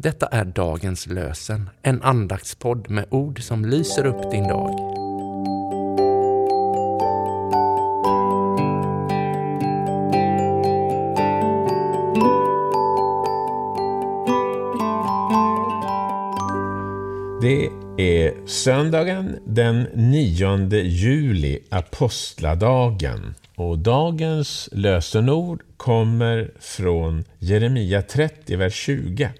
Detta är dagens lösen, en andaktspodd med ord som lyser upp din dag. Det är söndagen den 9 juli, apostladagen. Och dagens lösenord kommer från Jeremia 30, vers 20.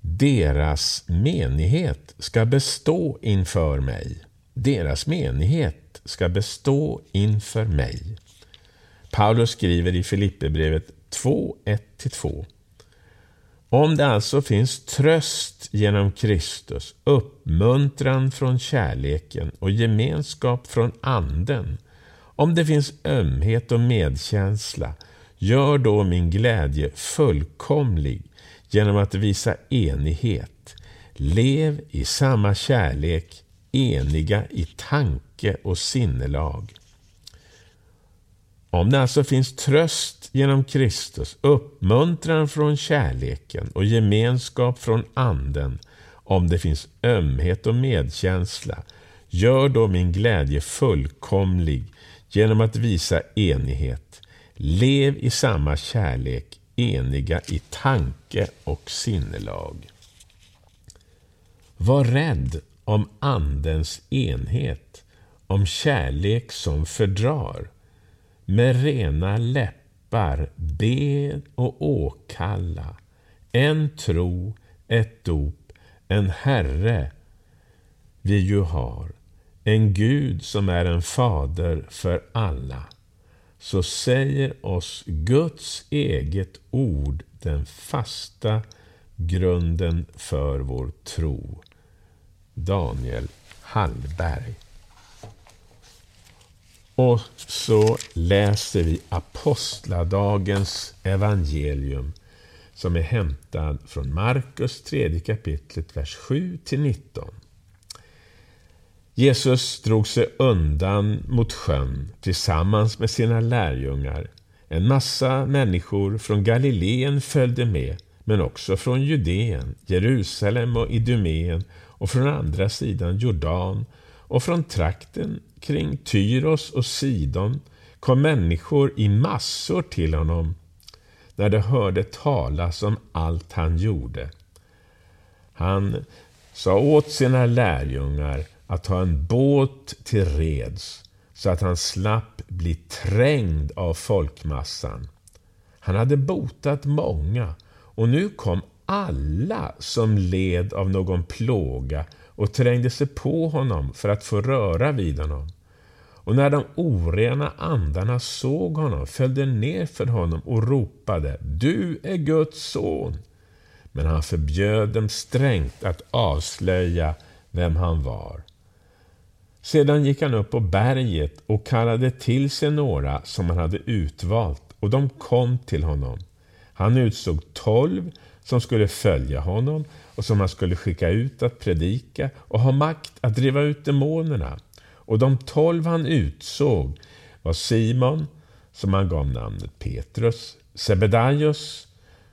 Deras menighet ska bestå inför mig. Deras menighet ska bestå inför mig. Paulus skriver i Filipperbrevet 2, 1-2. Om det alltså finns tröst genom Kristus, uppmuntran från kärleken och gemenskap från Anden, om det finns ömhet och medkänsla, gör då min glädje fullkomlig genom att visa enighet. Lev i samma kärlek, eniga i tanke och sinnelag. Om det alltså finns tröst genom Kristus, uppmuntran från kärleken och gemenskap från Anden, om det finns ömhet och medkänsla, gör då min glädje fullkomlig genom att visa enighet. Lev i samma kärlek, eniga i tanke och sinnelag. Var rädd om Andens enhet, om kärlek som fördrar. Med rena läppar be och åkalla. En tro, ett dop, en Herre vi ju har. En Gud som är en fader för alla så säger oss Guds eget ord den fasta grunden för vår tro. Daniel Hallberg. Och så läser vi Apostladagens evangelium som är hämtad från Markus 3 kapitlet, vers 7 19. Jesus drog sig undan mot sjön tillsammans med sina lärjungar. En massa människor från Galileen följde med, men också från Judeen, Jerusalem och Idumeen och från andra sidan Jordan och från trakten kring Tyros och Sidon kom människor i massor till honom när de hörde talas om allt han gjorde. Han sa åt sina lärjungar att ha en båt till reds så att han slapp bli trängd av folkmassan. Han hade botat många och nu kom alla som led av någon plåga och trängde sig på honom för att få röra vid honom. Och när de orena andarna såg honom följde ner för honom och ropade Du är Guds son. Men han förbjöd dem strängt att avslöja vem han var. Sedan gick han upp på berget och kallade till sig några som han hade utvalt och de kom till honom. Han utsåg tolv som skulle följa honom och som han skulle skicka ut att predika och ha makt att driva ut demonerna. Och de tolv han utsåg var Simon, som han gav namnet Petrus, Sebedaios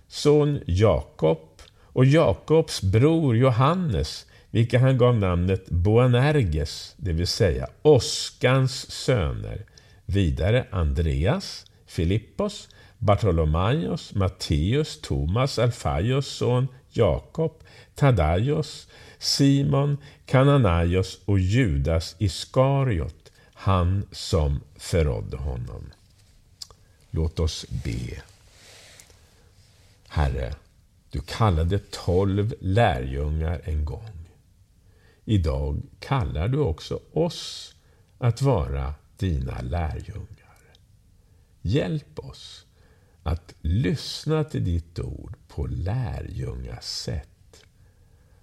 son Jakob och Jakobs bror Johannes, vilka han gav namnet Boanerges, det vill säga Oskans söner. Vidare Andreas, Filippos, Bartolomaios, Matteus, Thomas, Alfaios son Jakob, Tadaios, Simon, Kananaios och Judas Iskariot, han som förrådde honom. Låt oss be. Herre, du kallade tolv lärjungar en gång. Idag kallar du också oss att vara dina lärjungar. Hjälp oss att lyssna till ditt ord på lärjungasätt.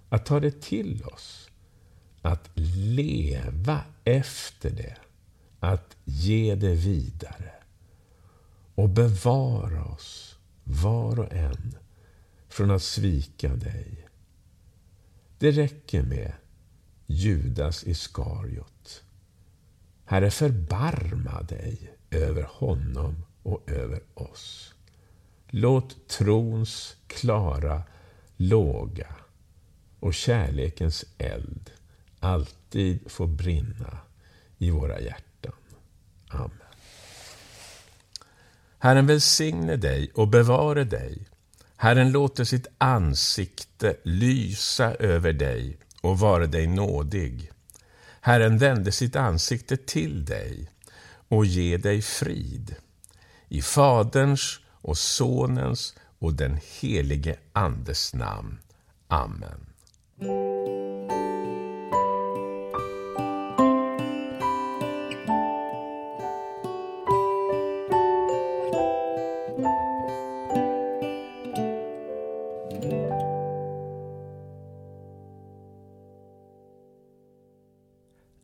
Att ta det till oss. Att leva efter det. Att ge det vidare. Och bevara oss, var och en, från att svika dig. Det räcker med Judas Iskariot. Herre, förbarma dig över honom och över oss. Låt trons klara låga och kärlekens eld alltid få brinna i våra hjärtan. Amen. Herren välsigne dig och bevare dig. Herren låter sitt ansikte lysa över dig och vare dig nådig. Herren vände sitt ansikte till dig och ge dig frid. I Faderns och Sonens och den helige Andes namn. Amen.